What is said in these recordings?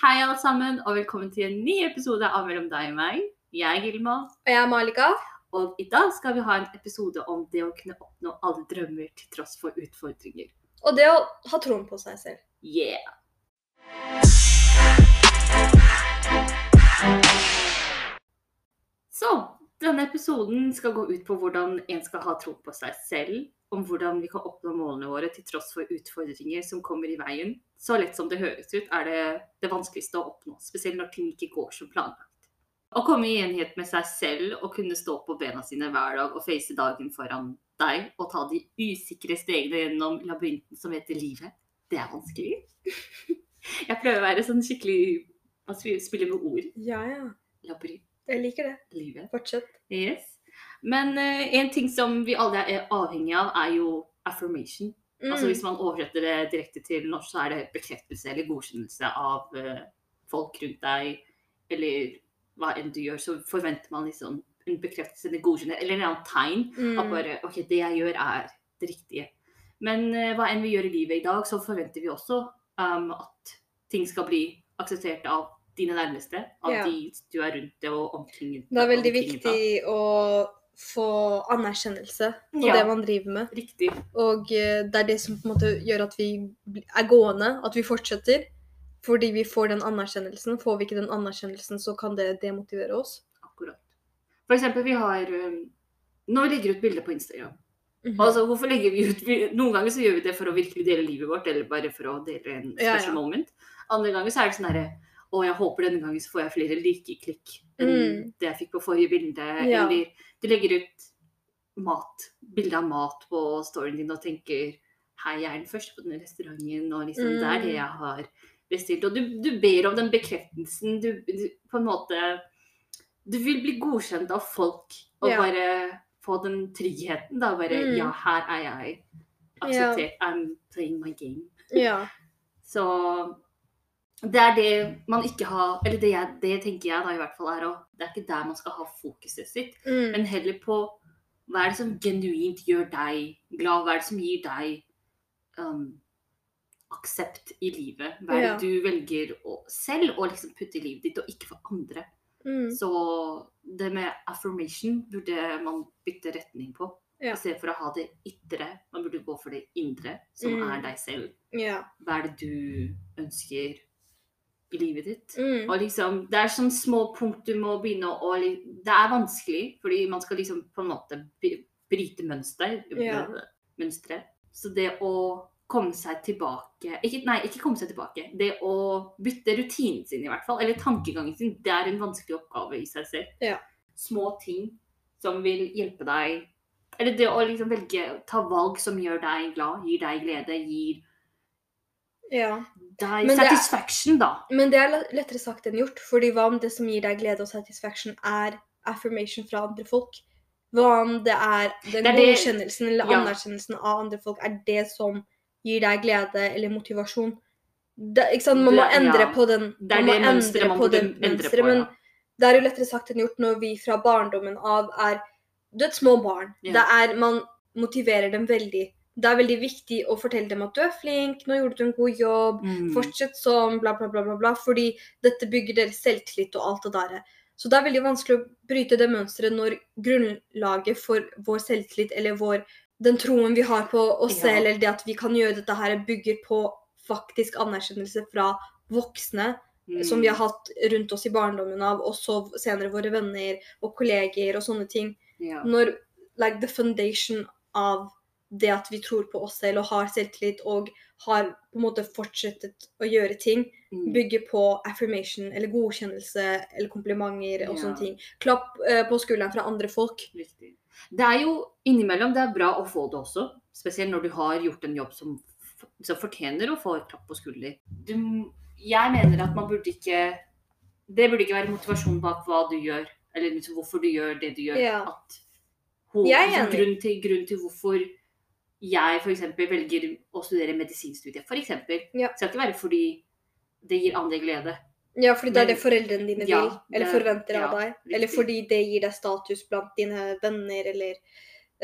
Hei, alle sammen, og velkommen til en ny episode av Mellom deg og meg. Jeg er Gilma, Og jeg er Malika. og i dag skal vi ha en episode om det å kunne oppnå alle drømmer til tross for utfordringer. Og det å ha troen på seg selv. Yeah! Så denne episoden skal gå ut på hvordan en skal ha tro på seg selv, om hvordan vi kan oppnå målene våre til tross for utfordringer som kommer i veien. Så lett som det høres ut, er det det vanskeligste å oppnå, spesielt når ting ikke går som planlagt. Å komme i enighet med seg selv og kunne stå på bena sine hver dag og face dagen foran deg og ta de usikre stegene gjennom labyrinten som heter livet, det er vanskelig. Jeg prøver å være sånn skikkelig Man spiller med ord. Ja, ja. Labyrint. Jeg liker det. Livet. Fortsett. Yes. Men uh, en ting som vi alle er avhengig av, er jo affirmation. Mm. Altså Hvis man oversetter det direkte til norsk, så er det bekreftelse eller godkjennelse av uh, folk rundt deg, eller hva enn du gjør, så forventer man liksom en bekreftelse eller godkjennelse, eller en annen tegn Mm. at bare OK, det jeg gjør, er det riktige. Men uh, hva enn vi gjør i livet i dag, så forventer vi også um, at ting skal bli akseptert av dine nærmeste, av Ja. de du er rundt det og omkring Det er veldig viktig da. å få anerkjennelse på Ja. det man driver med. Riktig. Og eh, det er det som på en måte gjør at vi er gående, at vi fortsetter. Fordi vi får den anerkjennelsen. Får vi ikke den anerkjennelsen, så kan det demotivere oss. Akkurat. For eksempel, vi har Nå Når vi legger ut bilder på Instagram Mhm. Altså, hvorfor legger vi ut Noen ganger så gjør vi det for å virkelig dele livet vårt, eller bare for å dele en Ja, ja. moment. Andre ganger så er det sånn herre Å, jeg håper denne gangen så får jeg flere like-klikk enn Mm. det jeg fikk på forrige bilde. Ja. Eller du legger ut mat, bilde av mat på storyen din og tenker Hei, jeg er den første på denne restauranten, og liksom det er det Mm. jeg har bestilt. Og du, du ber om den bekreftelsen. Du, du på en måte Du vil bli godkjent av folk og Ja. bare få den tryggheten. Da bare Mm. Ja, her er jeg. Akseptert. I'm playing my game. Ja. Så det er det man ikke har Eller det, jeg, det tenker jeg da i hvert fall er å Det er ikke der man skal ha fokuset sitt, Mm. men heller på hva er det som genuint gjør deg glad? Hva er det som gir deg um, aksept i livet? Hva er det Ja. du velger å, selv å liksom putte i livet ditt, og ikke for andre? Mm. Så det med affirmation burde man bytte retning på. Ja. I stedet for å ha det ytre. Man burde gå for det indre, som Mm. er deg selv. Ja. Hva er det du ønsker i livet ditt? Mm. Og liksom, Det er sånne små punkt du må begynne å Det er vanskelig, fordi man skal liksom på en måte bryte mønster. Ja. mønstre. Så det å komme seg tilbake ikke, Nei, ikke komme seg tilbake. Det å bytte rutinen sin, i hvert fall, eller tankegangen sin, det er en vanskelig oppgave i seg selv. Ja. Små ting som vil hjelpe deg Eller det å liksom velge ta valg som gjør deg glad, gir deg glede, gir ja. Deg Men det er- da. Men det er lettere sagt enn gjort. fordi hva om det som gir deg glede og satisfaction, er affirmation fra andre folk? Hva om det er den Det er det- godkjennelsen eller ja. anerkjennelsen av andre folk er det som gir deg glede eller motivasjon? Det? Man må endre ja. på den Det er man det mønsteret man på burde den endre på. Men Ja. det er jo lettere sagt enn gjort når vi fra barndommen av er Du er et små barn. Ja. Det er, man motiverer dem veldig. Det er veldig viktig å fortelle dem at du er flink, nå gjorde du en god jobb, Mm. Fortsett sånn, bla, bla, bla, bla, bla, fordi dette bygger deres selvtillit og alt det der. Så det er veldig vanskelig å bryte det mønsteret når grunnlaget for vår selvtillit eller vår, den troen vi har på oss Ja. selv, eller det at vi kan gjøre dette her, bygger på faktisk anerkjennelse fra voksne Mm. som vi har hatt rundt oss i barndommen av, og så senere våre venner og kolleger og sånne ting. ja. Når like, the foundation av det at vi tror på oss selv og har selvtillit og har på en måte fortsettet å gjøre ting, Mm. bygger på affirmation eller godkjennelse eller komplimenter og Ja. sånne ting. Klapp uh, på skulderen fra andre folk. Riktig. Det er jo innimellom det er bra å få det også. Spesielt når du har gjort en jobb som, som fortjener å få et klapp på skulder. Du, jeg mener at man burde ikke Det burde ikke være motivasjon bak hva du gjør, eller liksom hvorfor du gjør det du gjør. Ja. At liksom, enig. grunn, til, grunn til hvorfor jeg f.eks. velger å studere medisinstudiet, f.eks. Ja. skal ikke være fordi det gir andre glede. Ja, fordi det er det foreldrene dine Ja, vil, eller det- forventer av ja, deg. Eller fordi det gir deg status blant dine venner, eller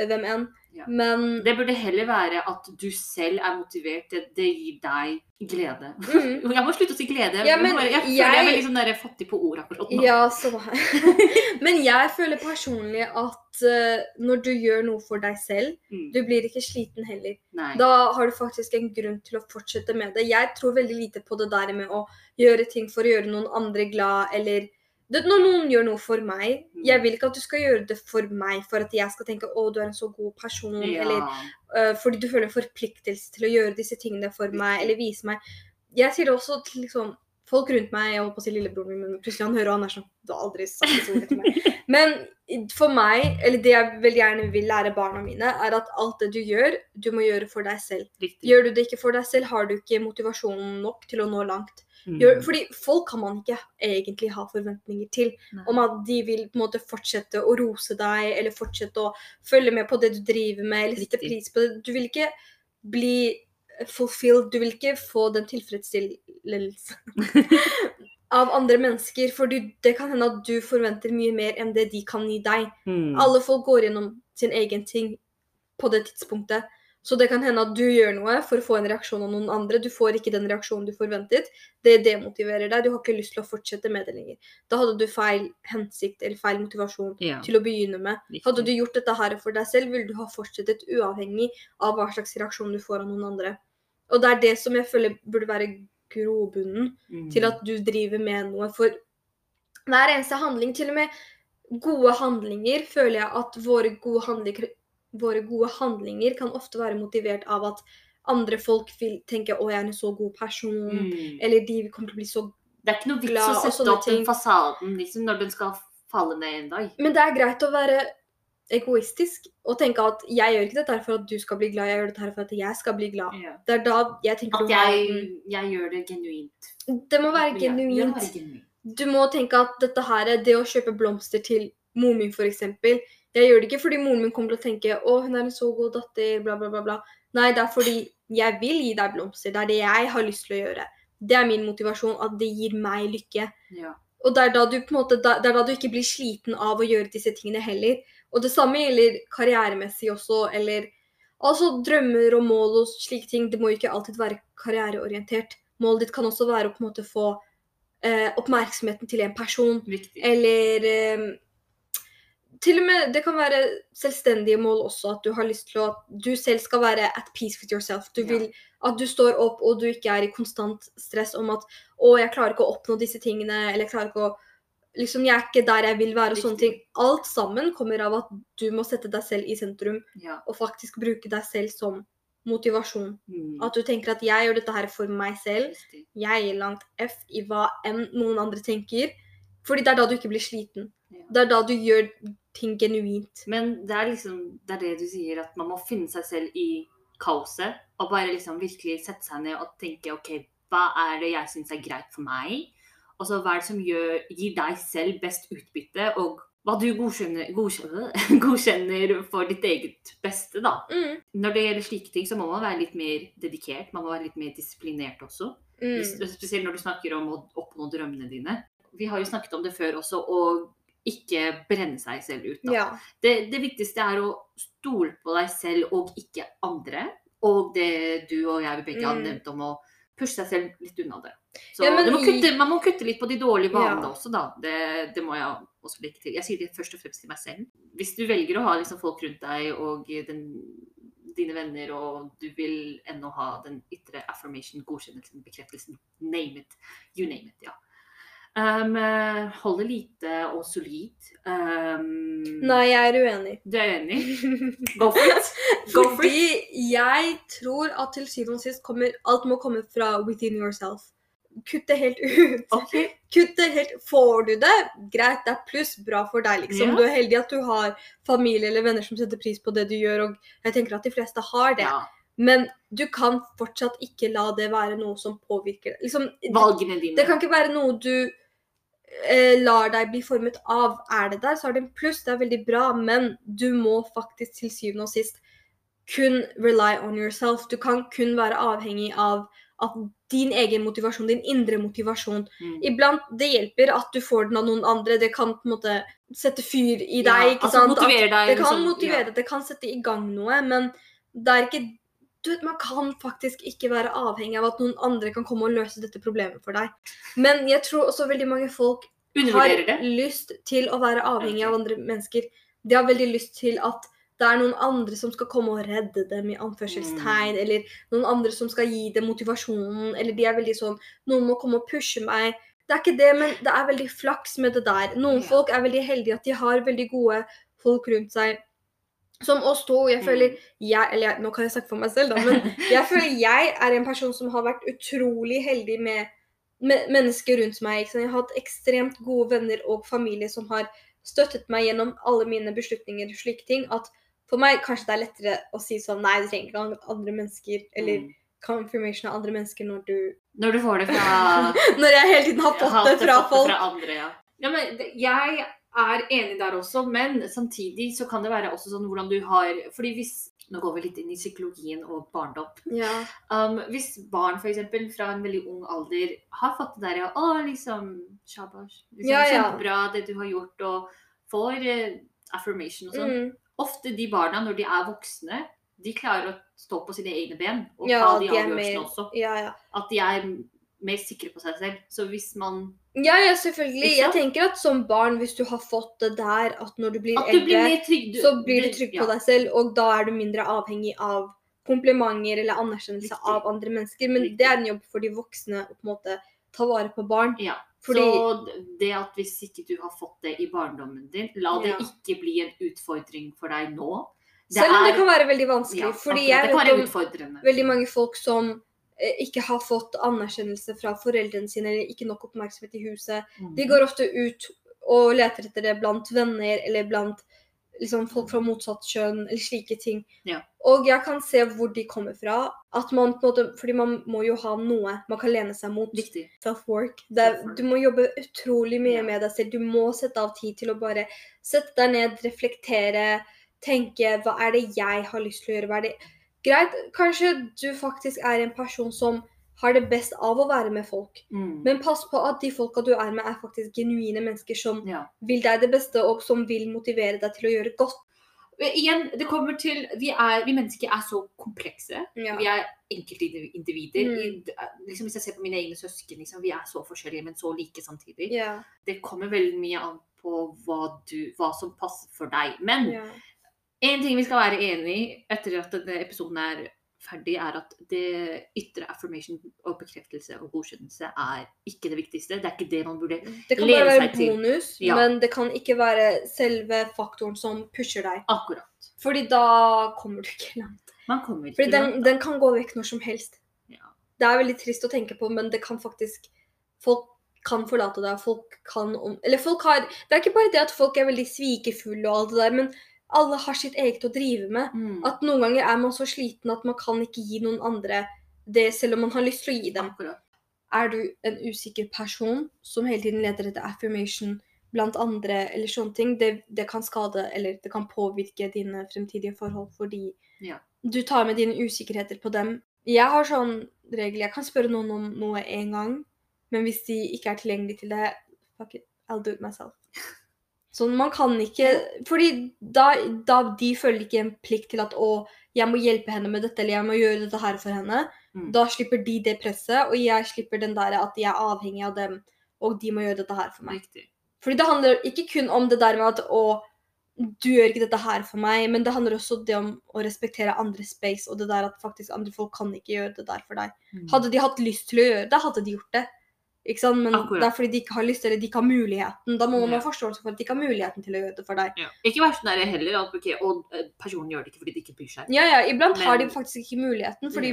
hvem enn. Ja. Men Det burde heller være at du selv er motivert. Det, det gir deg glede. mm, Jeg må slutte å si glede. Ja, men jeg, føler jeg jeg- er veldig sånn der fattig på ord akkurat nå. Ja, så Men jeg føler personlig at uh, når du gjør noe for deg selv, Mm. du blir ikke sliten heller. Nei. Da har du faktisk en grunn til å fortsette med det. Jeg tror veldig lite på det der med å gjøre ting for å gjøre noen andre glad, eller det, Når noen gjør noe for meg Mm. Jeg vil ikke at du skal gjøre det for meg for at jeg skal tenke 'Å, du er en så god person', ja. eller uh, fordi du føler en forpliktelse til å gjøre disse tingene for meg, eller vise meg. Jeg sier det også til liksom Folk rundt meg, jeg holdt på å si lillebroren min, men plutselig han hører, og han er sånn Du har aldri sagt det ordene til meg. Men for meg, eller det jeg veldig gjerne vil lære barna mine, er at alt det du gjør, du må gjøre for deg selv. Riktig. Gjør du det ikke for deg selv, har du ikke motivasjonen nok til å nå langt. Mm. Gjør, fordi folk kan man ikke egentlig ha forventninger til. Nei. Om at de vil på en måte fortsette å rose deg, eller fortsette å følge med på det du driver med, eller sette pris på det. Du vil ikke bli fulfilled, du vil ikke få den tilfredsstillelsen av andre mennesker. For du, det kan hende at du forventer mye mer enn det de kan gi deg. Mm. Alle folk går gjennom sin egen ting på det tidspunktet. Så det kan hende at du gjør noe for å få en reaksjon av noen andre. Du får ikke den reaksjonen du forventet. Det demotiverer deg. Du har ikke lyst til å fortsette med det lenger. Da hadde du feil hensikt eller feil motivasjon Ja. til å begynne med. Viktig. Hadde du gjort dette her for deg selv, ville du ha fortsettet uavhengig av hva slags reaksjon du får av noen andre. Og det er det som jeg føler burde være grobunnen Mm. til at du driver med noe. For hver eneste handling, til og med gode handlinger, føler jeg at våre gode handlinger, våre gode handlinger kan ofte være motivert av at andre folk vil tenke 'Å, jeg er en så god person', Mm. eller de kommer til å bli så Det er ikke noe vits å sette opp den fasaden liksom, når den skal falle ned en dag. Men det er greit å være egoistisk og tenke at 'jeg gjør ikke dette for at du skal bli glad, jeg gjør dette for at jeg skal bli glad'. Ja. Det er da jeg tenker At jeg, jeg gjør det genuint. det må være genuint. du må tenke at dette her, det å kjøpe blomster til moren min f.eks. Jeg gjør det ikke fordi moren min kommer til å tenke å, hun er en så god datter, bla, bla, bla. bla. Nei, det er fordi jeg vil gi deg blomster. Det er det jeg har lyst til å gjøre. Det er min motivasjon, at det gir meg lykke. Ja. Og det er da du på en måte, det er da du ikke blir sliten av å gjøre disse tingene heller. Og det samme gjelder karrieremessig også, eller altså drømmer og mål og slike ting. Det må jo ikke alltid være karriereorientert. Målet ditt kan også være å på en måte få eh, oppmerksomheten til en person, Riktig. eller eh, til og med Det kan være selvstendige mål også, at du har lyst til å At du selv skal være at peace with yourself. Du Ja. at du står opp og du ikke er i konstant stress om at 'Å, jeg klarer ikke å oppnå disse tingene', eller 'jeg klarer ikke å Liksom, jeg er ikke der jeg vil være, og sånne ting. Alt sammen kommer av at du må sette deg selv i sentrum, Ja. og faktisk bruke deg selv som motivasjon. Mm. At du tenker at 'jeg gjør dette her for meg selv', Riktig. jeg gir langt F i hva enn noen andre tenker. Fordi det er da du ikke blir sliten. Ja. Det er da du gjør ting genuint. Men det er liksom det er det du sier, at man må finne seg selv i kaoset. Og bare liksom virkelig sette seg ned og tenke OK, hva er det jeg syns er greit for meg? Og så hva er det som gjør, gir deg selv best utbytte, og hva du godkjenner, godkjenner, godkjenner for ditt eget beste, da. Mm. Når det gjelder slike ting, så må man være litt mer dedikert. Man må være litt mer disiplinert også. Mm. Spesielt når du snakker om å oppnå drømmene dine. Vi har jo snakket om det før også, å ikke brenne seg selv ut. Da. Ja. Det, det viktigste er å stole på deg selv og ikke andre. Og det du og jeg begge har Mm. nevnt om å pushe seg selv litt unna det. Så Ja, må kutte, man må kutte litt på de dårlige vanene Ja. også, da. Det, det må jeg også legge til. Jeg sier det først og fremst til meg selv. Hvis du velger å ha liksom folk rundt deg og den, dine venner, og du vil ennå ha den ytre affirmation, godkjennelsen, bekreftelsen, name it, you name it, ja. Um, holder holde lite og solid. Um, Nei, jeg er uenig. Du er uenig? Go for it! Go for it! Fordi jeg tror at til syvende og sist kommer alt må komme fra within yourself. Kutt det helt ut. Okay. Kutt det helt Får du det, greit, det er pluss, bra for deg, liksom. Ja. Du er heldig at du har familie eller venner som setter pris på det du gjør, og jeg tenker at de fleste har det. Ja. Men du kan fortsatt ikke la det være noe som påvirker deg. Liksom, Valgene dine. det kan ikke være noe du lar deg bli formet av. Er det der, så er det en pluss, det er veldig bra, men du må faktisk til syvende og sist kun rely on yourself. Du kan kun være avhengig av at din egen motivasjon, din indre motivasjon Mm. Iblant det hjelper at du får den av noen andre. Det kan på en måte sette fyr i deg. Ja, altså motivere At deg, det kan liksom, motivere ja. det kan sette i gang noe, men det er ikke du vet, Man kan faktisk ikke være avhengig av at noen andre kan komme og løse dette problemet for deg. Men jeg tror også veldig mange folk har det. lyst til å være avhengig av andre mennesker. De har veldig lyst til at det er noen andre som skal komme og redde dem, i anførselstegn, Mm. eller noen andre som skal gi dem motivasjonen, eller de er veldig sånn Noen må komme og pushe meg. Det er ikke det, men det er veldig flaks med det der. Noen Ja. folk er veldig heldige at de har veldig gode folk rundt seg. Som oss to. Jeg Mm. føler jeg, eller jeg, Nå kan jeg snakke for meg selv, da, men jeg føler jeg er en person som har vært utrolig heldig med, med mennesker rundt meg. Jeg har hatt ekstremt gode venner og familie som har støttet meg gjennom alle mine beslutninger og slike ting. At for meg kanskje det er lettere å si sånn Nei, du trenger ikke andre mennesker. Eller Mm. confirmation av andre mennesker når du Når du får det fra Når jeg hele tiden har fått det fra folk. Fra andre, ja. ja men jeg er enig der også, men samtidig så kan det være også sånn hvordan du har Fordi hvis Nå går vi litt inn i psykologien og barndom. Ja. Um, hvis barn eksempel, fra en veldig ung alder har fått det der ja, å, liksom Shabash. Liksom, Ja, ja. Kjempebra det du har gjort, og får uh, affirmation og sånn. Mm. Ofte de barna, når de er voksne, de klarer å stå på sine egne ben og ta de de avgjørelsene også. ja, ja. At de er mer sikre på seg selv. Så hvis man Ja, ja, selvfølgelig. Jeg tenker at som barn, hvis du har fått det der, at når du blir At du blir eldre, mer trygg. du- så blir du trygg trygg ja. på deg selv, og da er du mindre avhengig av komplimenter eller anerkjennelse Riktig. av andre mennesker. Men Riktig. det er en jobb for de voksne å på en måte ta vare på barn. Ja. Fordi Så det at hvis ikke du har fått det i barndommen din, la det Ja. ikke bli en utfordring for deg nå. selv om det kan være veldig vanskelig. fordi jeg vet om veldig mange folk som ikke har fått anerkjennelse fra foreldrene sine, eller ikke nok oppmerksomhet i huset. Mm. De går ofte ut og leter etter det blant venner eller blant liksom, folk fra motsatt kjønn, eller slike ting. Ja. Og jeg kan se hvor de kommer fra. At man på en måte, fordi man må jo ha noe man kan lene seg mot. Viktig. Self-work. Self-work. Du må jobbe utrolig mye Ja. med deg selv. Du må sette av tid til å bare sette deg ned, reflektere, tenke hva er det jeg har lyst til å gjøre. Hva er det Greit, kanskje du faktisk er en person som har det best av å være med folk. Mm. Men pass på at de folka du er med, er faktisk genuine mennesker som ja. vil deg det beste, og som vil motivere deg til å gjøre godt. Men Igjen, det kommer til Vi, er, vi mennesker er så komplekse. Ja. Vi er enkeltindivider. Mm. Liksom hvis jeg ser på mine egne søsken, liksom, vi er så forskjellige, men så like samtidig. Ja. Det kommer veldig mye an på hva, du, hva som passer for deg. Men ja. En ting vi skal være enig i etter at denne episoden er ferdig, er at det ytre affirmation og bekreftelse og godkjennelse er ikke det viktigste. Det er ikke det man burde lene seg til. Det kan bare være bonus, Ja. men det kan ikke være selve faktoren som pusher deg. Akkurat. Fordi da kommer du ikke langt. Man kommer ikke Fordi den, langt. den kan gå vekk når som helst. Ja. Det er veldig trist å tenke på, men det kan faktisk Folk kan forlate deg. Folk kan om Eller folk har Det er ikke bare det at folk er veldig svikefulle og alt det der, men alle har sitt eget å drive med. Mm. At noen ganger er man så sliten at man kan ikke gi noen andre det selv om man har lyst til å gi dem. Akkurat. Er du en usikker person som hele tiden leder etter affirmation blant andre, eller sånne ting, det, det kan skade eller det kan påvirke dine fremtidige forhold fordi Ja. du tar med dine usikkerheter på dem. Jeg har sånn regel Jeg kan spørre noen om noe én gang, men hvis de ikke er tilgjengelige til det, fuck it, I'll do it myself. Sånn, man kan ikke Fordi da, da de føler ikke en plikt til at å, jeg må hjelpe henne med dette, eller jeg må gjøre dette her for henne. Mm. Da slipper de det presset, og jeg slipper den der at jeg er avhengig av dem, og de må gjøre dette her for meg. Riktig. Fordi det handler ikke kun om det der med at å, du gjør ikke dette her for meg, men det handler også det om å respektere andre space, og det der at faktisk andre folk kan ikke gjøre det der for deg. Mm. Hadde de hatt lyst til å gjøre det, hadde de gjort det. Ikke sant? Men Akkurat. det er fordi de ikke har lyst, eller de ikke har muligheten. Da må man Ja. ha forståelse for at de ikke har muligheten til å gjøre det for deg. Ja. Ikke vær sånn der heller at okay, og eh, personen gjør det ikke fordi de ikke bryr seg. Ja, ja, iblant har de faktisk ikke muligheten, fordi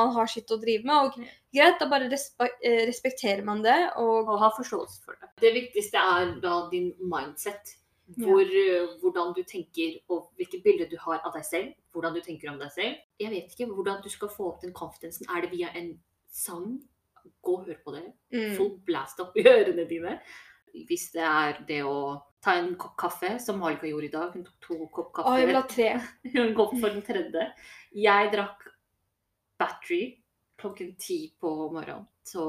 man har sitt å drive med. Og greit, da bare eh, respekterer man det, og Og har forståelse for det. Det viktigste er da din mindset. Hvor, eh, hvordan du tenker og hvilket bilde du har av deg selv. Hvordan du tenker om deg selv. Jeg vet ikke hvordan du skal få opp den confidencen. Er det via en sang? Gå og hør på det. mm. Full blast opp i ørene dine. Hvis det er det å ta en kopp kaffe, som Malika gjorde i dag. Hun tok to kopp Å, kaffe. jeg vil ha tre. Hun kom for den tredje. Jeg drakk Battery klokken ti på morgenen. Så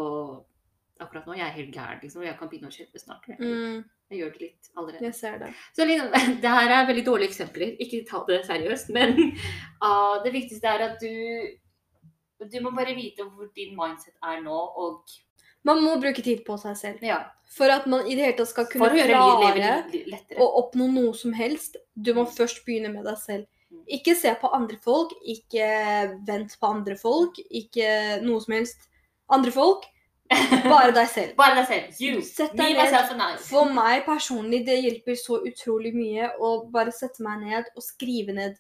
akkurat nå jeg er helt gæren, liksom. Jeg kan begynne å kjøpe snart. Jeg, Mm, jeg gjør det litt allerede. jeg ser det. Så liksom, det her er veldig dårlige eksempler. Ikke ta det seriøst. Men uh, det viktigste er at du Du må bare vite hvor din mindset er nå, og Man må bruke tid på seg selv. ja, For at man i det hele tatt skal kunne klare å oppnå noe som helst, du må først begynne med deg selv. Mm. Ikke se på andre folk, ikke vent på andre folk, ikke noe som helst. Andre folk, bare deg selv. Bare deg selv. You. Sett Me, ned. For meg personlig, det hjelper så utrolig mye å bare sette meg ned og skrive ned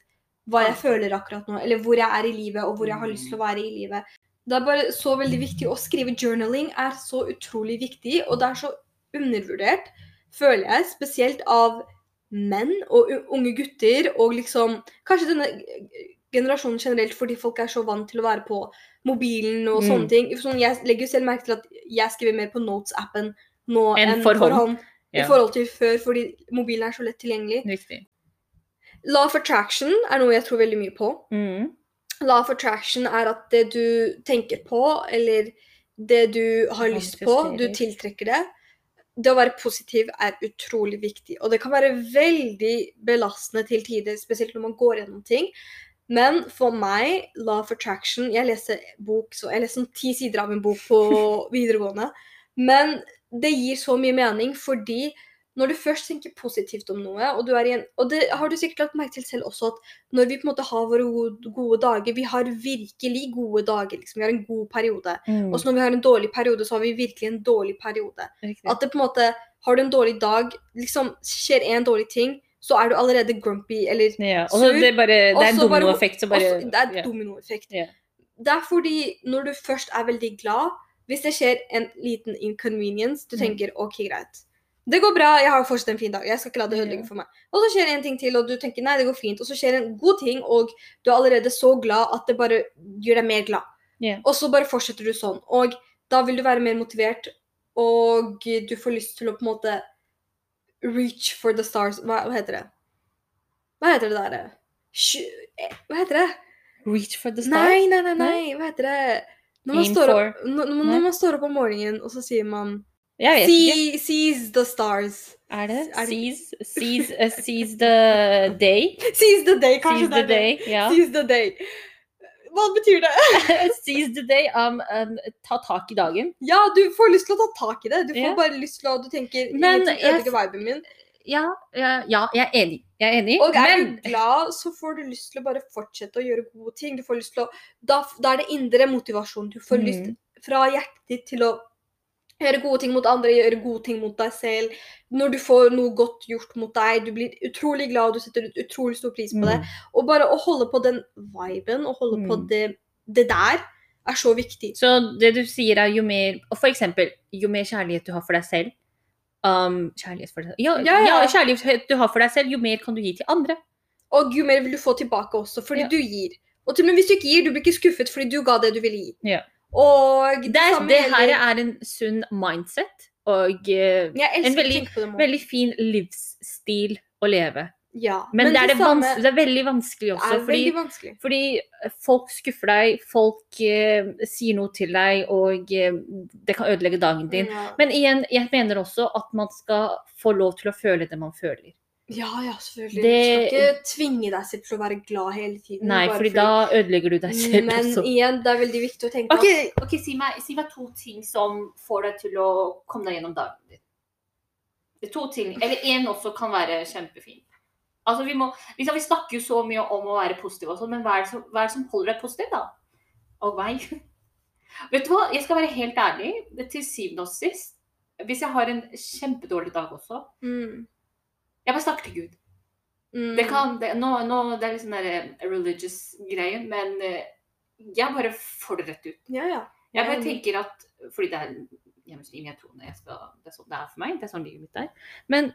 hva jeg føler akkurat nå, eller hvor jeg er i livet, og hvor jeg har lyst til å være i livet. Det er bare så veldig viktig. Å skrive journaling er så utrolig viktig, og det er så undervurdert, føler jeg, spesielt av menn og unge gutter, og liksom Kanskje denne generasjonen generelt, fordi folk er så vant til å være på mobilen og Mm. sånne ting. Sånn, jeg legger jo selv merke til at jeg skriver mer på Notes-appen nå Enn enn for for hånd. ja. I forhold til før, fordi mobilen er så lett tilgjengelig. Riktig. Law of attraction er noe jeg tror veldig mye på. Mm. Law of attraction er at det du tenker på, eller det du har lyst på, du tiltrekker det. Det å være positiv er utrolig viktig, og det kan være veldig belastende til tider, spesielt når man går gjennom ting. Men for meg, Law of Attraction Jeg leser bok, så jeg leser ti sider av en bok på videregående. Men det gir så mye mening, fordi når du først tenker positivt om noe, og du er i en Og det har du sikkert lagt merke til selv også, at når vi på en måte har våre gode, gode dager Vi har virkelig gode dager, liksom. Vi har en god periode. Mm. Og så når vi har en dårlig periode, så har vi virkelig en dårlig periode. Riktig. At det på en måte Har du en dårlig dag, liksom skjer en dårlig ting, så er du allerede grumpy, eller ja. Og sur, det, er bare, det er en dominoeffekt, så bare også, Det er ja. dominoeffekt. Ja. Det er fordi når du først er veldig glad, hvis det skjer en liten inconvenience, du Mm. tenker OK, greit. Det går bra, jeg har fortsatt en fin dag. Jeg skal ikke la det ødelegge for meg. Og så skjer en ting til, og du tenker nei, det går fint. Og så skjer en god ting, og du er allerede så glad at det bare gjør deg mer glad. Yeah. Og så bare fortsetter du sånn. Og da vil du være mer motivert, og du får lyst til å på en måte reach for the stars. Hva, hva heter det? Hva heter det derre eh, Hva heter det? Reach for the stars? Nei, nei, nei, nei, hva heter det? Når man, står opp, når, når man står opp om morgenen, og så sier man Jeg vet ikke. Seize the stars. Er det? Seize, seize, uh, seize the day? Seize the day, kanskje Seize det the er det. day, ja. Seize the day. Hva betyr det? Seize the day, um, um, ta tak i dagen. Ja, du får lyst til å ta tak i det. Du får Ja. bare lyst til å Du tenker Men jeg- ødelegger viben min. Ja, ja, ja, jeg er enig. Jeg er enig, Og er men du glad, så får du lyst til å bare fortsette å gjøre gode ting. Du får lyst til å, da, da er det indre motivasjon. Du får Mm. lyst fra hjertet ditt til å gjøre gode ting mot andre, gjøre gode ting mot deg selv. Når du får noe godt gjort mot deg, du blir utrolig glad, og du setter ut utrolig stor pris på det. Mm. Og bare å holde på den viben, og holde på Mm. det, det der, er så viktig. Så det du sier er jo mer Og for eksempel, jo mer kjærlighet du har for deg selv um, Kjærlighet for deg selv ja, Ja, ja. ja. kjærlighet du har for deg selv, jo mer kan du gi til andre. Og jo mer vil du få tilbake også, fordi Ja. du gir. Og til, men hvis du ikke gir, du blir ikke skuffet fordi du ga det du ville gi. Ja. Og Det, er- det her er en sunn mindset og eh, en veldig- det veldig fin livsstil å leve. Ja, Men, det, er det, samme det er veldig vanskelig også, er fordi, veldig vanskelig. fordi folk skuffer deg, folk uh, sier noe til deg, og uh, det kan ødelegge dagen din. Ja. Men igjen, jeg mener også at man skal få lov til å føle det man føler. Ja, ja, selvfølgelig. Det- Du skal ikke tvinge deg selv til å være glad hele tiden. Nei, fordi, fordi da ødelegger du deg selv Men også. igjen, det er veldig viktig å tenke okay. at ok, si, meg, si meg to ting som får deg til å komme deg gjennom dagen din. To ting. Eller én også kan være kjempefin. Altså, vi, må, liksom, vi snakker jo så mye om å være positiv, og sånt, men hva er, det som, hva er det som holder deg positiv, da? Og meg? Vet du hva, jeg skal være helt ærlig. Det til syvende og sist, hvis jeg har en kjempedårlig dag også, mm, jeg bare snakker til Gud. mm, Det kan, det, nå, nå, det er liksom den eh, religious greie, men eh, jeg bare får det rett ut. Ja, ja. Jeg bare tenker at Fordi det er jeg muslim, jeg tror det, jeg skal, det er sånn det er for meg. Det er sånn livet mitt er. Men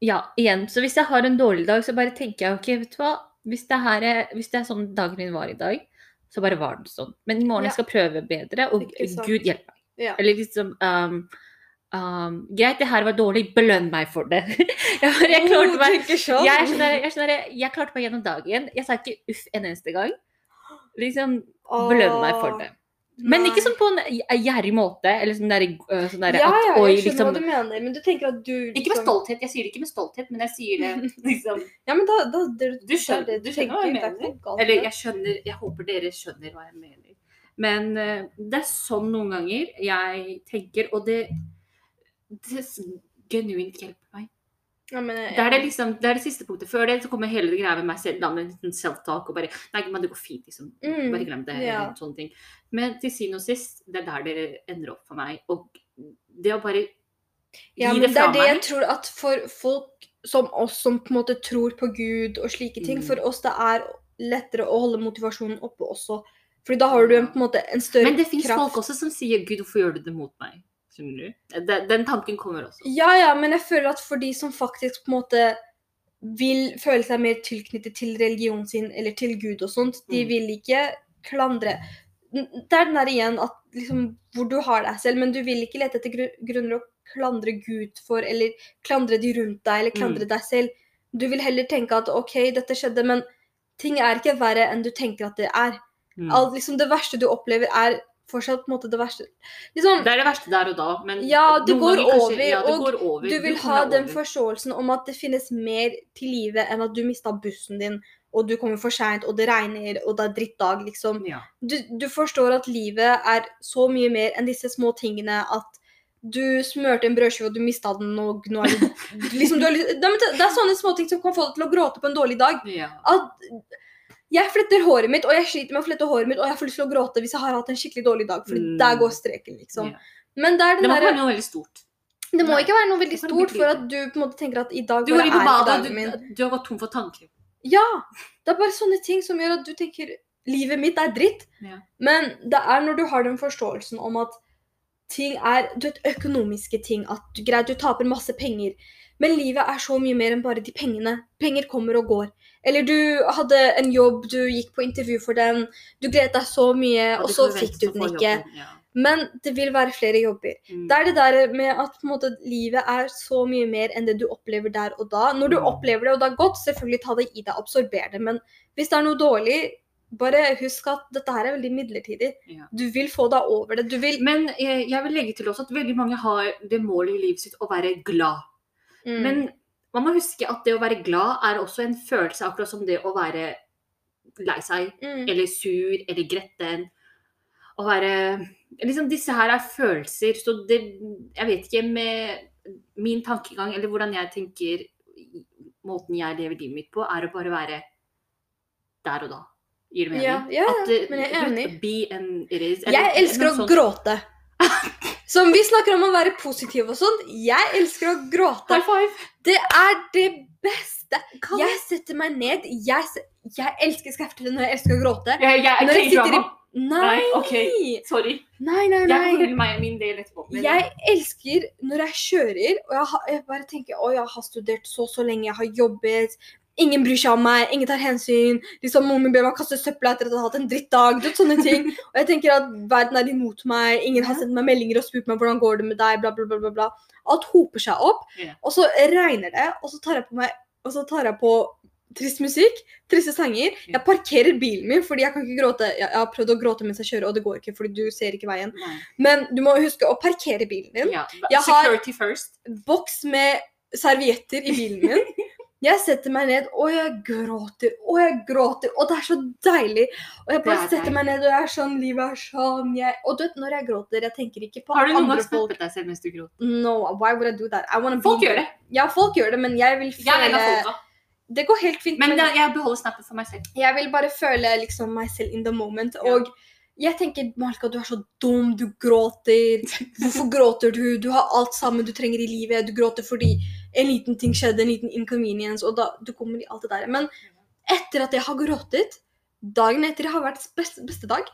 ja, igjen. Så hvis jeg har en dårlig dag, så bare tenker jeg ok, vet du hva. Hvis det, her er, hvis det er sånn dagen min var i dag, så bare var det sånn. Men i morgen Ja. jeg skal prøve bedre, og Gud hjelpe meg. Ja. Eller liksom um, um, Greit, det her var dårlig, belønn meg for det. jeg, jeg klarte Oh, meg sånn. jeg, sånn jeg, sånn jeg klarte meg gjennom dagen. Jeg sa ikke uff en eneste gang. Liksom, belønn meg for det. Men ikke sånn på en gjerrig måte, eller sånn der, øh, sånn der Ja, at ja, oi, jeg skjønner liksom hva du mener, men du tenker at du Ikke med liksom- stolthet. Jeg sier det ikke med stolthet, men jeg sier det liksom Ja, men da, da det, Du skjønner- er du skjønner hva jeg er mener. galt Eller jeg skjønner Jeg håper dere skjønner hva jeg mener. Men uh, det er sånn noen ganger jeg tenker, og det, det genuint hjelper meg. Ja, men, Det er det, liksom, det er det siste punktet. Før det så kommer hele det greia med meg selv, med en liten self-talk og bare Nei, men det går fint, liksom. Mm, Bare glem det. ja. Sånne ting. Men til syvende og sist, det er der dere ender opp for meg. Og det å bare gi Ja, men det det er det jeg meg tror at for folk som oss som på en måte tror på Gud og slike ting, Mm. for oss det er lettere å holde motivasjonen oppe også. Fordi da har du en, på en måte en større Men det fins folk også som sier 'Gud, hvorfor gjør du det mot meg?' Skjønner mulig. Den, den tanken kommer også. Ja, ja, men jeg føler at for de som faktisk på en måte vil føle seg mer tilknyttet til religionen sin eller til Gud og sånt, de Mm. vil ikke klandre Det er den der igjen at liksom hvor du har deg selv, men du vil ikke lete etter gru- grunner å klandre Gud for, eller klandre de rundt deg, eller klandre deg selv. Du vil heller tenke at OK, dette skjedde, men ting er ikke verre enn du tenker at det er. Mm. Alt, liksom, det verste du opplever, er fortsatt på en måte det verste. Liksom, Det er det verste der og da, men Ja, det går ganger kanskje- over, ja, det og går over. du vil ha den over. forståelsen om at det finnes mer til livet enn at du mista bussen din, og du kommer for seint, og det regner, og det er drittdag, liksom. ja. Du, du forstår at livet er så mye mer enn disse små tingene at du smørte en brødskive, og du mista den, og nå er du liksom, du men det, det er sånne småting som kan få deg til å gråte på en dårlig dag. Ja. At jeg fletter håret mitt, og jeg sliter med å flette håret mitt, og jeg får lyst til å gråte hvis jeg har hatt en skikkelig dårlig dag, for Mm. der går streken, liksom. Yeah. Men det den Det må der, være noe veldig stort. det må Nei, ikke være noe veldig stort for at du på en måte tenker at i dag Du bare er dagen min. du, du har gått tom for tanker. Ja! Det er bare sånne ting som gjør at du tenker livet mitt er dritt. Ja. Men det er når du har den forståelsen om at ting er du vet, økonomiske ting. At du, greit, du taper masse penger. Men livet er så mye mer enn bare de pengene. Penger kommer og går. Eller du hadde en jobb, du gikk på intervju for den, du gledet deg så mye, og og så fikk du den ikke. jobben, Ja. Men det vil være flere jobber. Mm. Det er det der med at måte, livet er så mye mer enn det du opplever der og da. Når du Mm. opplever det, og det er godt, selvfølgelig ta det i deg, absorber det. Men hvis det er noe dårlig, bare husk at dette her er veldig midlertidig. Ja. Du vil få deg over det. Du vil Men jeg, jeg vil legge til også at veldig mange har det målet i livet sitt å være glad. Mm, Men man må huske at det å være glad er også en følelse, akkurat som det å være lei seg, mm, eller sur, eller gretten. Å være Liksom disse her er følelser, så det Jeg vet ikke med min tankegang, eller hvordan jeg tenker Måten jeg lever livet mitt på, er å bare være der og da. Gir det mening? Ja, ja, ja, eh, men jeg er enig. Be and it is. eller Jeg elsker å sånn. gråte. Som vi snakker om å være positiv og sånn. Jeg elsker å gråte. High five! Det er det beste. Kan- Jeg setter meg ned. Jeg, se- jeg elsker Skal når jeg elsker å gråte? Jeg, jeg Når jeg sitter i. Nei! Nei, ok. Sorry. Nei, nei, Jeg nei. kan fortelle meg min del etterpå. Jeg elsker når jeg kjører, og jeg, har, jeg bare tenker å, jeg har studert så så lenge, jeg har jobbet, ingen bryr seg om meg, ingen tar hensyn. liksom Moren min ber meg kaste søpla etter at jeg har hatt en drittdag. du sånne ting. Og jeg tenker at verden er imot meg, ingen har sendt meg meldinger og spurt meg hvordan går det med deg, bla, bla, bla. bla, bla. Alt hoper seg opp, og så regner det, og så tar jeg på meg og så tar jeg på trist musikk, triste sanger. Jeg parkerer bilen min, fordi jeg kan ikke gråte. Jeg, har prøvd å gråte mens jeg kjører, og det går ikke, fordi du ser ikke veien. Nei. Men du må huske å parkere bilen din. Ja. Jeg har- Security first. Boks med servietter i bilen min. Jeg setter meg ned, og jeg gråter, og jeg gråter, og det er så deilig. Og jeg bare setter deilig. meg ned, og jeg er sånn, livet er sånn, jeg... Og du vet, når jeg gråter, jeg tenker ikke på andre folk. Har du noen gang snappet deg selv mens du gråter? No, why would I do that? I wanna Folk be... gjør det. Ja, folk gjør det, men jeg vil Jeg føle... folka. Det går helt fint, Men men jeg beholder snappet for meg selv. jeg vil bare føle liksom meg selv in the moment. Ja. Og jeg tenker, Malika, du er så dum, du gråter. Hvorfor gråter du? Du har alt sammen du trenger i livet. Du gråter fordi en liten ting skjedde, en liten inconvenience, og da du kommer i alt det der. Men etter at jeg har gråtet, dagen etter har vært beste, beste dag.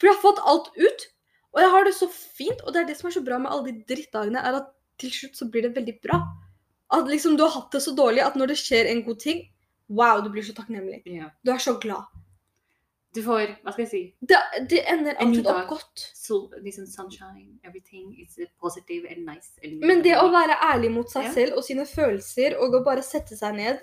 For jeg har fått alt ut, og jeg har det så fint. Og det er det som er så bra med alle de drittdagene, er at til slutt så blir det veldig bra. At liksom du har hatt det så dårlig at når det skjer en god ting, wow, du blir så takknemlig. Ja. Du er så glad. Du får, hva skal jeg si, Det, det ender alltid opp godt. sol, liksom sunshine, everything is positive and nice. and- Men det å være ærlig mot seg Ja. selv og sine følelser, og å bare sette seg ned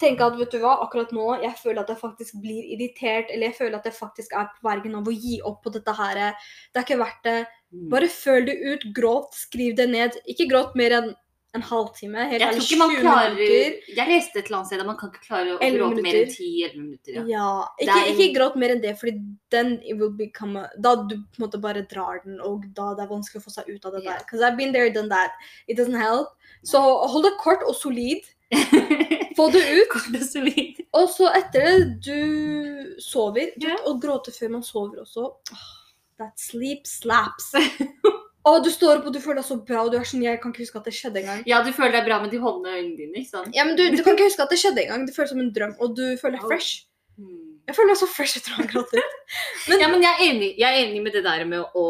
tenke at vet du hva, akkurat nå jeg føler at jeg faktisk blir irritert, eller jeg føler at jeg faktisk er på vergen av å gi opp på dette her. Det er ikke verdt det. Mm. Bare føl det ut, gråt, skriv det ned. Ikke gråt mer enn en halvtime. Helt Jeg tror ikke man klarer minutter. Jeg leste et eller annet sted at man kan ikke klare å gråte mer enn minutter. 10-11 minutter. Ja. Ja, ikke, er- ikke gråt mer enn det, fordi den it will become a, Da du på en måte bare drar den, og da det er vanskelig å få seg ut av det yeah. der. Because I've been there, done that. It doesn't help. Så hold det kort og solid. Få det ut. Kort og solid. Og så etter det, du sover. Du, yeah. Og gråte før man sover også. Åh, that sleep slaps. og du står opp og du føler deg så bra, og du er sånn Jeg kan ikke huske at det skjedde engang. Ja, du føler deg bra med de holdende øynene dine, ikke sant? Ja, men du, du kan ikke huske at det skjedde engang. Det føles som en drøm, og du føler deg fresh. Mm. Jeg føler meg så fresh etter å ha grått ut. Ja, men jeg er enig, jeg er enig med det der med å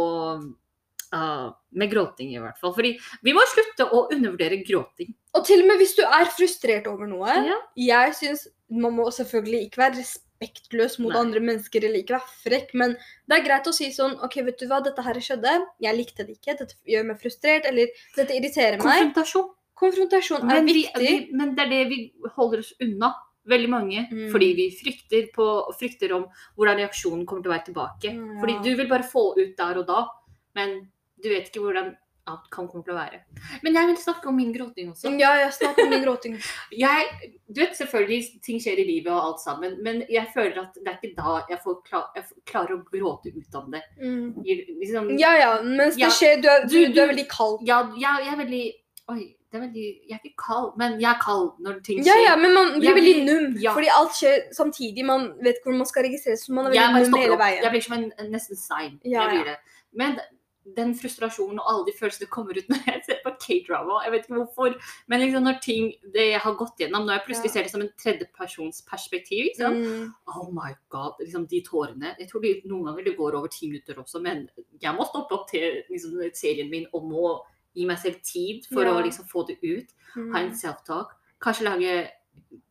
Uh, Med gråting, i hvert fall. Fordi vi må slutte å undervurdere gråting. Og til og med hvis du er frustrert over noe Ja. Jeg syns man må selvfølgelig ikke være respektløs mot Nei. andre mennesker eller ikke være frekk, men det er greit å si sånn OK, vet du hva, dette her skjedde. Jeg likte det ikke. Dette gjør meg frustrert. Eller dette irriterer meg. Konfrontasjon. Konfrontasjon er Men, vi, viktig. vi, men det er det vi holder oss unna. Veldig mange. Mm. Fordi vi frykter, på, frykter om hvordan reaksjonen kommer til å være tilbake. Mm, ja. Fordi du vil bare få ut der og da, men du vet ikke hvordan outcome kommer til å være. Men jeg vil snakke om min gråting også. Ja, jeg snakker om min gråting. Jeg, du vet selvfølgelig ting skjer i livet og alt sammen, men jeg føler at det er ikke da jeg, får klar, jeg får- klarer å gråte ut av det. Mm. Liksom, Ja ja, mens Ja. det skjer Du er, du, Du- du er veldig kald. ja, jeg, jeg er veldig Oi, det er veldig Jeg er ikke kald, men jeg er kald når ting skjer. ja, ja, men man blir Jeg veldig num. ja. Fordi alt skjer samtidig. Man vet ikke hvor man skal registrere, så man er veldig num hele veien. Jeg blir som en, en nesten stein. Ja, jeg blir ja. det. Men den frustrasjonen og alle de følelsene kommer ut når jeg ser på K-drama. Jeg vet ikke hvorfor. Men liksom når ting det jeg har gått gjennom, når jeg plutselig Ja. ser det som en tredjepersons perspektiv liksom, Mm. Oh my god, liksom de tårene. Jeg tror de, noen ganger det går over ti minutter også, men jeg må stoppe opp til liksom, serien min og må gi meg selv tid for Ja. å liksom få det ut. Ha en Mm. self-talk. Kanskje lage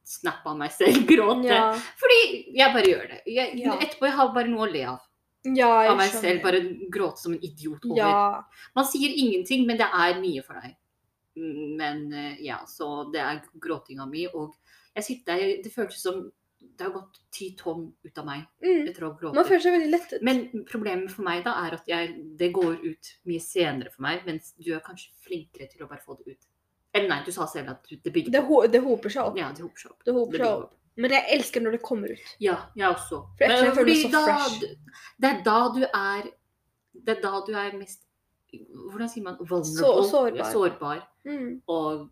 snap av meg selv, gråte. Ja, Fordi jeg bare gjør det. Jeg. Etterpå jeg har bare noe å le av. ja, Av meg skjønner. selv. Bare gråte som en idiot over. Ja. Man sier ingenting, men det er mye for deg. Men eh, ja, så det er gråtinga mi. Og jeg sitter der Det føltes som det har gått ti tonn ut av meg Mm. etter å ha grått. Man føler seg veldig lettet. Men problemet for meg da er at jeg, det går ut mye senere for meg, mens du er kanskje flinkere til å bare få det ut. Eller nei, du sa selv at det bygger det, ho det hoper seg opp. Ja, det hoper seg opp. Det hoper seg opp. Men jeg elsker når det kommer ut. Ja, jeg også. For jeg føler meg så da, fresh. Det er da du er Det er da du er mest Hvordan sier man? Vulnerable. Så- sårbar. sårbar. Mm. Og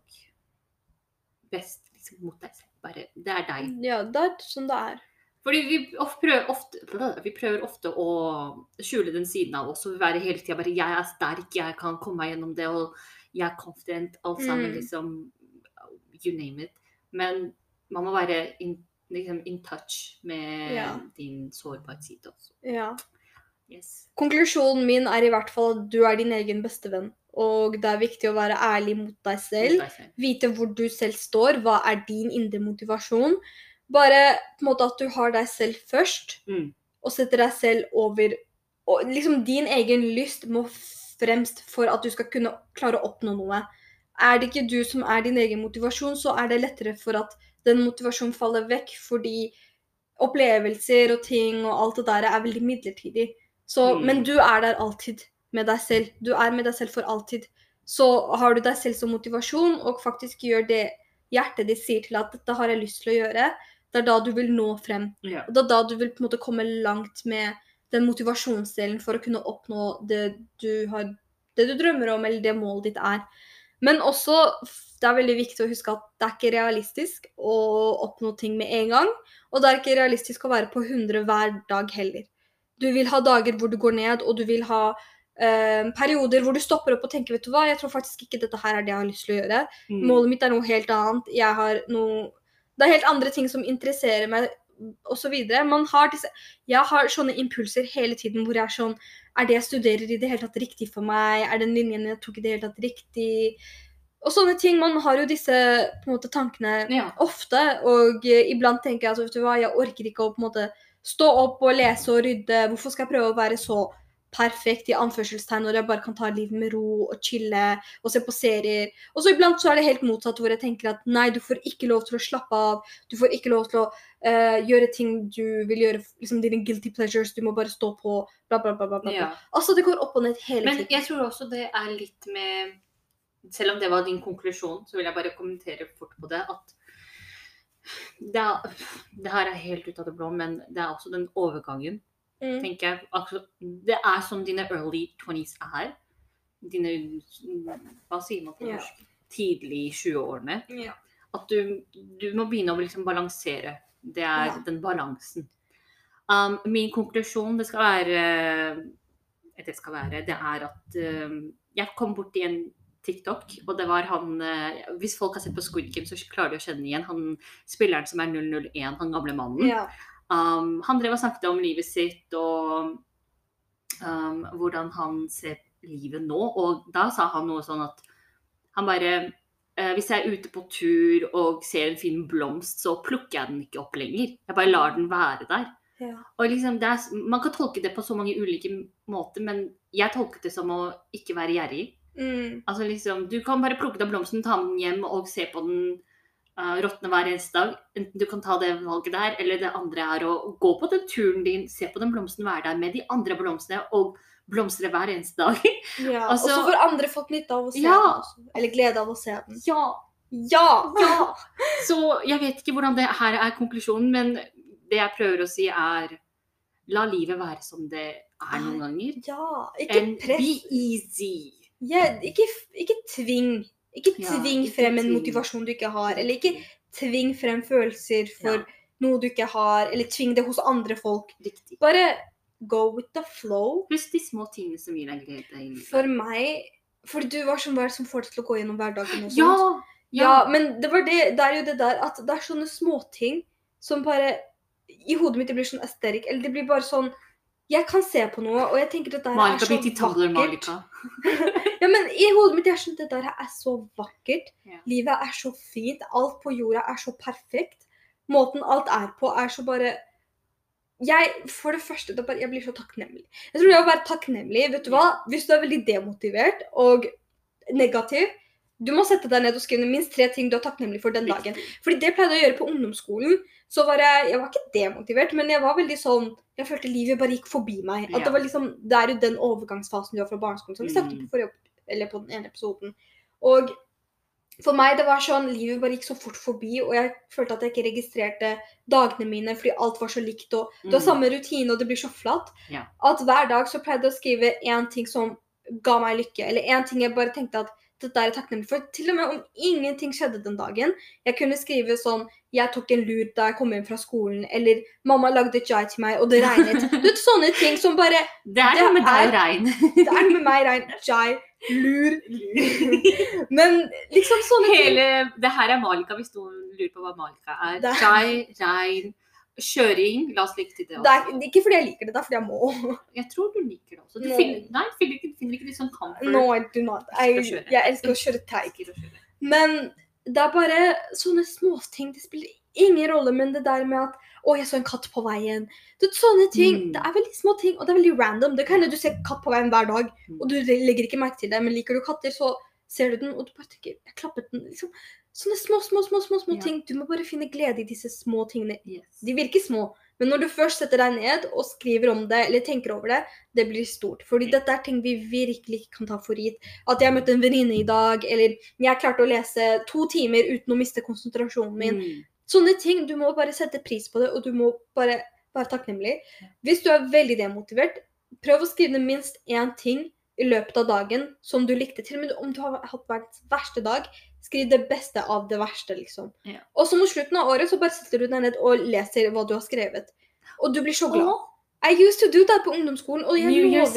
best liksom, mot deg selv. Bare, det er deg. Ja, det er sånn det er. Fordi vi prøver ofte, vi prøver ofte å skjule den siden av oss og være hele tida bare 'Jeg er sterk, jeg kan komme meg gjennom det', og 'jeg er confident', alt sammen, Mm. liksom You name it. Men man må være in, liksom, in touch med Ja. din sårbarhetsside også. Ja. Yes. Konklusjonen min er i hvert fall at du er din egen bestevenn. Og det er viktig å være ærlig mot deg selv. Mot deg selv. Vite hvor du selv står. Hva er din indre motivasjon? Bare på en måte at du har deg selv først, Mm. og setter deg selv over og liksom Din egen lyst må fremst for at du skal kunne klare å oppnå noe. Er det ikke du som er din egen motivasjon, så er det lettere for at den motivasjonen faller vekk, fordi opplevelser og ting og alt det der er veldig midlertidig. Så, Mm. Men du er der alltid med deg selv. Du er med deg selv for alltid. Så har du deg selv som motivasjon, og faktisk gjør det hjertet ditt sier til at dette har jeg lyst til å gjøre, det er da du vil nå frem. Yeah. Og det er da du vil på en måte komme langt med den motivasjonsdelen for å kunne oppnå det du, har, det du drømmer om, eller det målet ditt er. Men også, det er veldig viktig å huske at det er ikke realistisk å oppnå ting med en gang. Og det er ikke realistisk å være på 100 hver dag heller. Du vil ha dager hvor du går ned, og du vil ha eh, perioder hvor du stopper opp og tenker vet du hva, jeg tror faktisk ikke dette her er det jeg har lyst til å gjøre. Mm. Målet mitt er noe helt annet. Jeg har noe Det er helt andre ting som interesserer meg, osv. Man har disse Jeg har sånne impulser hele tiden hvor jeg er sånn Er det jeg studerer i det hele tatt riktig for meg? Er den linjen jeg tok i det hele tatt riktig? Og sånne ting. Man har jo disse måte tankene Ja. ofte, og eh, iblant tenker jeg at altså, jeg orker ikke å på en måte stå opp og lese og rydde. Hvorfor skal jeg prøve å være så perfekt i anførselstegn, når jeg bare kan ta livet med ro og chille og se på serier. Og så iblant så er det helt motsatt, hvor jeg tenker at nei, du får ikke lov til å slappe av. Du får ikke lov til å uh, gjøre ting du vil gjøre, liksom dine guilty pleasures. Du må bare stå på, bla, bla, bla. bla, bla. Ja. Altså, det går opp og ned hele Men tiden. jeg tror også det er litt med Selv om det var din konklusjon, så vil jeg bare kommentere fort på det at det, er, det her er helt ut av det blå, men det er også den overgangen, Mm. tenker jeg. Det er som dine early 20s er. Dine Hva sier man på norsk? norsk? Tidlig 20-årene. Yeah. At du, du må begynne å liksom balansere. Det er yeah. den balansen. Um, min konklusjon det skal være Det skal være, det er at um, jeg kom borti en TikTok, og det var han eh, Hvis folk har sett på Squid Game, så klarer de å kjenne igjen han spilleren som er 001, han gamle mannen. Ja. Um, han drev og snakket om livet sitt og um, hvordan han ser livet nå. Og da sa han noe sånn at han bare eh, Hvis jeg er ute på tur og ser en fin blomst, så plukker jeg den ikke opp lenger. Jeg bare lar den være der. Ja. Og liksom, er, Man kan tolke det på så mange ulike måter, men jeg tolket det som å ikke være gjerrig. Mm. Altså liksom, Du kan bare plukke deg blomsten, ta den hjem og se på den uh, råtne hver eneste dag. Enten du kan ta det valget der, eller det andre er å gå på den turen din, se på den blomsten, være der med de andre blomstene og blomstre hver eneste dag. Ja. Altså- og så får andre fått nytte av å se Ja. den. Eller glede av å se den. ja, Ja! ja! Så jeg vet ikke hvordan det her er konklusjonen, men det jeg prøver å si er La livet være som det er noen ganger. Ja, ikke And press. be easy. Yeah, ikke, ikke tving. Ikke Ja, tving ikke frem en motivasjon du ikke har. Eller ikke tving frem følelser for Ja. noe du ikke har. Eller tving det hos andre folk. Riktig. Bare go with the flow. Husk de små tingene som gir deg glede. For meg For du var sånn hva er som får deg til å gå gjennom hverdagen og sånt. Ja! Ja, men det var det, det er jo det der at det er sånne småting som bare I hodet mitt det blir sånn aesthetic. Eller det blir bare sånn Jeg kan se på noe, og jeg tenker dette her er Malika så til Tumblr, vakkert. Ja, men i hodet mitt er sånn Dette her er så vakkert. Ja. Livet er så fint. Alt på jorda er så perfekt. Måten alt er på, er så bare jeg, For det første, er jeg blir så takknemlig. Jeg tror det å være takknemlig vet du hva? Hvis du er veldig demotivert og negativ, du må sette deg ned og skrive minst tre ting du er takknemlig for den dagen. Fordi det pleide jeg å gjøre på ungdomsskolen. Så var jeg Jeg var ikke demotivert, men jeg var veldig sånn Jeg følte livet bare gikk forbi meg. At Ja. det var liksom Det er jo den overgangsfasen du har fra barneskolen, som vi snakket Mm. på forrige eller på den ene episoden. Og for meg det var sånn Livet bare gikk så fort forbi, og jeg følte at jeg ikke registrerte dagene mine fordi alt var så likt. og Du har Mm. samme rutine, og det blir så flatt. Ja. At hver dag så pleide jeg å skrive én ting som ga meg lykke, eller én ting jeg bare tenkte at dette er jeg takknemlig for. Til og med om ingenting skjedde den dagen. Jeg kunne skrive sånn Jeg tok en lur da jeg kom hjem fra skolen, eller mamma lagde chai til meg, og det regnet. Du vet, sånne ting som bare Det er noe med deg regn. Det er med meg regn, chai, lur Men liksom sånne ting. Det her er Malika, hvis noen lurer på hva Malika er. jai, Chai, regn, kjøring. La oss legge til det Det er også. ikke fordi jeg liker det, det er fordi jeg må. Jeg tror du liker det også. Du No. finner, nei, finner ikke, finner ikke litt sånn comfort. No, I do not. Jeg, jeg elsker å kjøre teig. Men det er bare sånne småting. Det spiller ingen rolle, men det der med at å, jeg så en katt på veien. Det sånne ting. Mm. Det er veldig små ting, og det er veldig random. Det kan hende du ser katt på veien hver dag, Mm. og du legger ikke merke til det, men liker du katter, så ser du den, og du bare tenker Jeg klappet den. Liksom. Sånne små, små, små, små, små Ja. ting. Du må bare finne glede i disse små tingene. Yes. De virker små, men når du først setter deg ned og skriver om det, eller tenker over det, det blir stort. Fordi dette er ting vi virkelig ikke kan ta for gitt. At jeg møtte en venninne i dag, eller jeg klarte å lese to timer uten å miste konsentrasjonen min. Mm. Sånne ting, du må bare sette pris på det, og du må bare være takknemlig. Hvis du er veldig demotivert, prøv å skrive ned minst én ting i løpet av dagen som du likte. Til og med om du har hatt verdens verste dag, skriv det beste av det verste, liksom. Ja. Og så mot slutten av året så bare setter du deg ned og leser hva du har skrevet. Og du blir så glad. Oh. I used to do that på ungdomsskolen, og jeg New Year's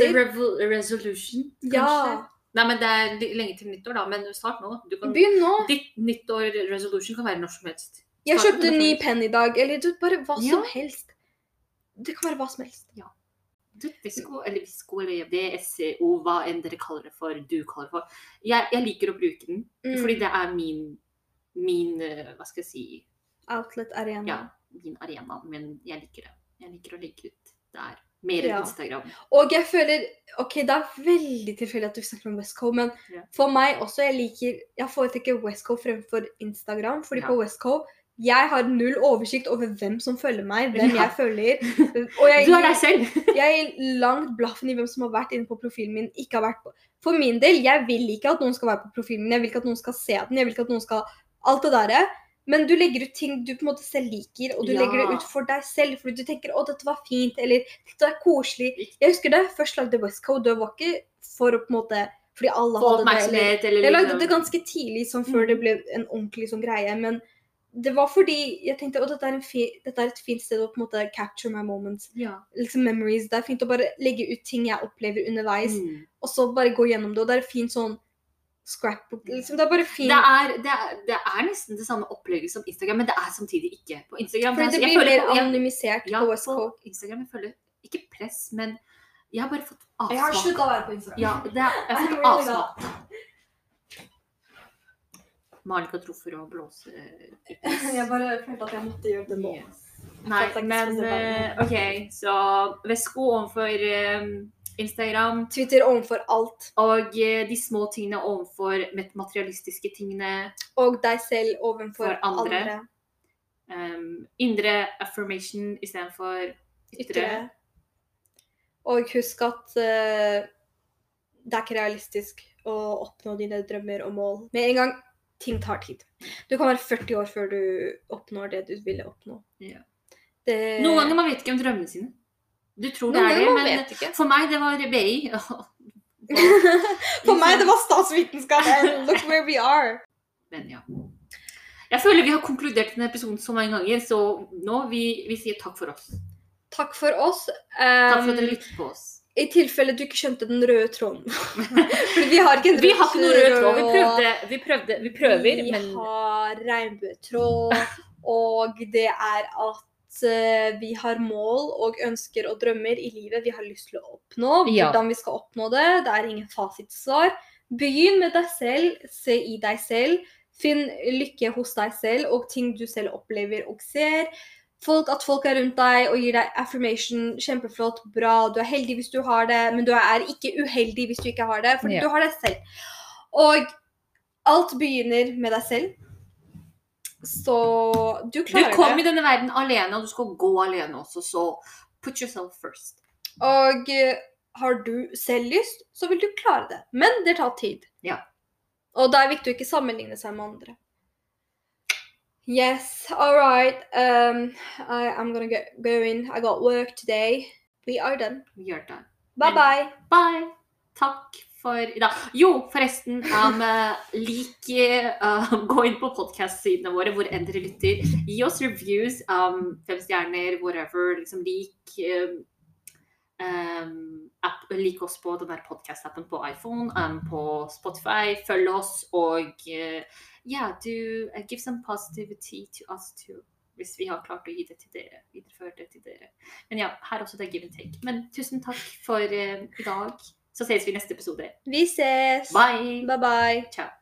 resolution, kanskje? Ja. Nei, men det er lenge til nyttår, da. Men start nå. Du kan, Begynn nå. ditt nyttår resolution kan være når som helst. Jeg kjøpte ny penn i dag. Eller du, bare hva Ja. som helst. Det kan være hva som helst. Du, Visko, eller Visko, eller VSCO, hva enn dere kaller det for, du kaller det for. Jeg, jeg liker å bruke den, Mm. fordi det er min, min eh, Hva skal jeg si Outlet arena. Ja, min arena. Men jeg liker det. Jeg liker å legge ut der. mer enn Ja. Instagram. Og jeg føler OK, det er veldig tilfeldig at du snakker om Westco, men Ja. for meg også, jeg liker Jeg foretrekker Westco fremfor Instagram, fordi Ja. på Westco jeg har null oversikt over hvem som følger meg, hvem Ja. jeg følger. Og jeg, Du er deg selv! jeg gir langt blaffen i hvem som har vært inne på profilen min, ikke har vært på For min del, jeg vil ikke at noen skal være på profilen min, jeg vil ikke at noen skal se den, jeg vil ikke at noen skal Alt det derre. Men du legger ut ting du på en måte selv liker, og du Ja. legger det ut for deg selv. Fordi du tenker 'å, dette var fint', eller 'dette er koselig'. Jeg husker det, først lagde Westcode, det var ikke for å på en måte Fordi alle hadde det. Eller, jeg lagde liksom- det ganske tidlig, sånn før det ble en ordentlig sånn greie. Men det var fordi jeg tenkte at dette er, dette er et fint sted å på en måte capture my moments'. Ja. Liksom memories. Det er fint å bare legge ut ting jeg opplever underveis Mm. og så bare gå gjennom det. Og det er fint sånn scrapbook liksom, Det er bare fint. Det er, det, er, det er nesten det samme opplegget som Instagram, men det er samtidig ikke. På Instagram Fordi altså, det blir føler mer på- anonymisert Ja, på Westco. på Instagram jeg føler ikke press, men jeg har bare fått avsmak. Jeg har slutta å være på Instagram. Ja, det er, jeg har fått avsmak. Malika tror for å blåse Jeg bare følte at jeg måtte gjøre det nå. Nei, men eh, OK, så Vesko overfor eh, Instagram, Twitter overfor alt. og eh, de små tingene overfor materialistiske tingene. Og deg selv overfor andre. andre. Um, indre affirmation istedenfor ytre. Ytre. Og husk at uh, det er ikke realistisk å oppnå dine drømmer og mål med en gang. Ting tar tid. Du kan være 40 år før du oppnår det du ville oppnå. Ja. Det... Noen ganger man vet ikke om drømmene sine. Du tror det er det, men for meg det var BI. For meg det var statsvitenskap. Look where we are. Men ja. Jeg føler vi har konkludert denne episoden så mange ganger, så nå vi, vi sier takk for oss. Takk for oss. Takk for at dere Um, lyttet på oss. I tilfelle du ikke skjønte den røde tråden. For vi har ikke en Vi har ikke noen rød tråd. Vi prøvde, vi prøvde, vi prøver, Vi men har regnbuetråd, og det er at eh, vi har mål og ønsker og drømmer i livet vi har lyst til å oppnå. Hvordan vi skal oppnå det. Det er ingen fasitsvar. Begynn med deg selv, se i deg selv. Finn lykke hos deg selv og ting du selv opplever og ser. Folk, at folk er rundt deg og gir deg affirmation. Kjempeflott, bra. Du er heldig hvis du har det, men du er ikke uheldig hvis du ikke har det, fordi yeah. du har det selv. Og alt begynner med deg selv. Så du klarer det. du kom kom i denne verden alene, og du skal gå alene også, så put yourself first. Og eh, har du selv lyst, så vil du klare det. Men det tar tid. Ja. Og da er det viktig å ikke sammenligne seg med andre. Yes, all right. Um, I, I'm gonna go, going. in. I got work today. We are done. Vi are done. Bye bye. Bye! Takk for i dag. Jo, forresten, um, lik uh, Gå inn på podkast-sidene våre hvor enn dere lytter. Gi oss reviews. Um, fem stjerner, whatever. Liksom lik um, um, app, Lik oss på den der podkast-appen på iPhone, um, på Spotify. Følg oss og uh, yeah, do uh, give some positivity to us too. Hvis vi har klart å gi det til dere. Videreføre det til dere. Men ja, her også det er give and take. Men tusen takk for uh, i dag. Så ses vi i neste episode. Vi ses. Bye! Bye bye. Ciao.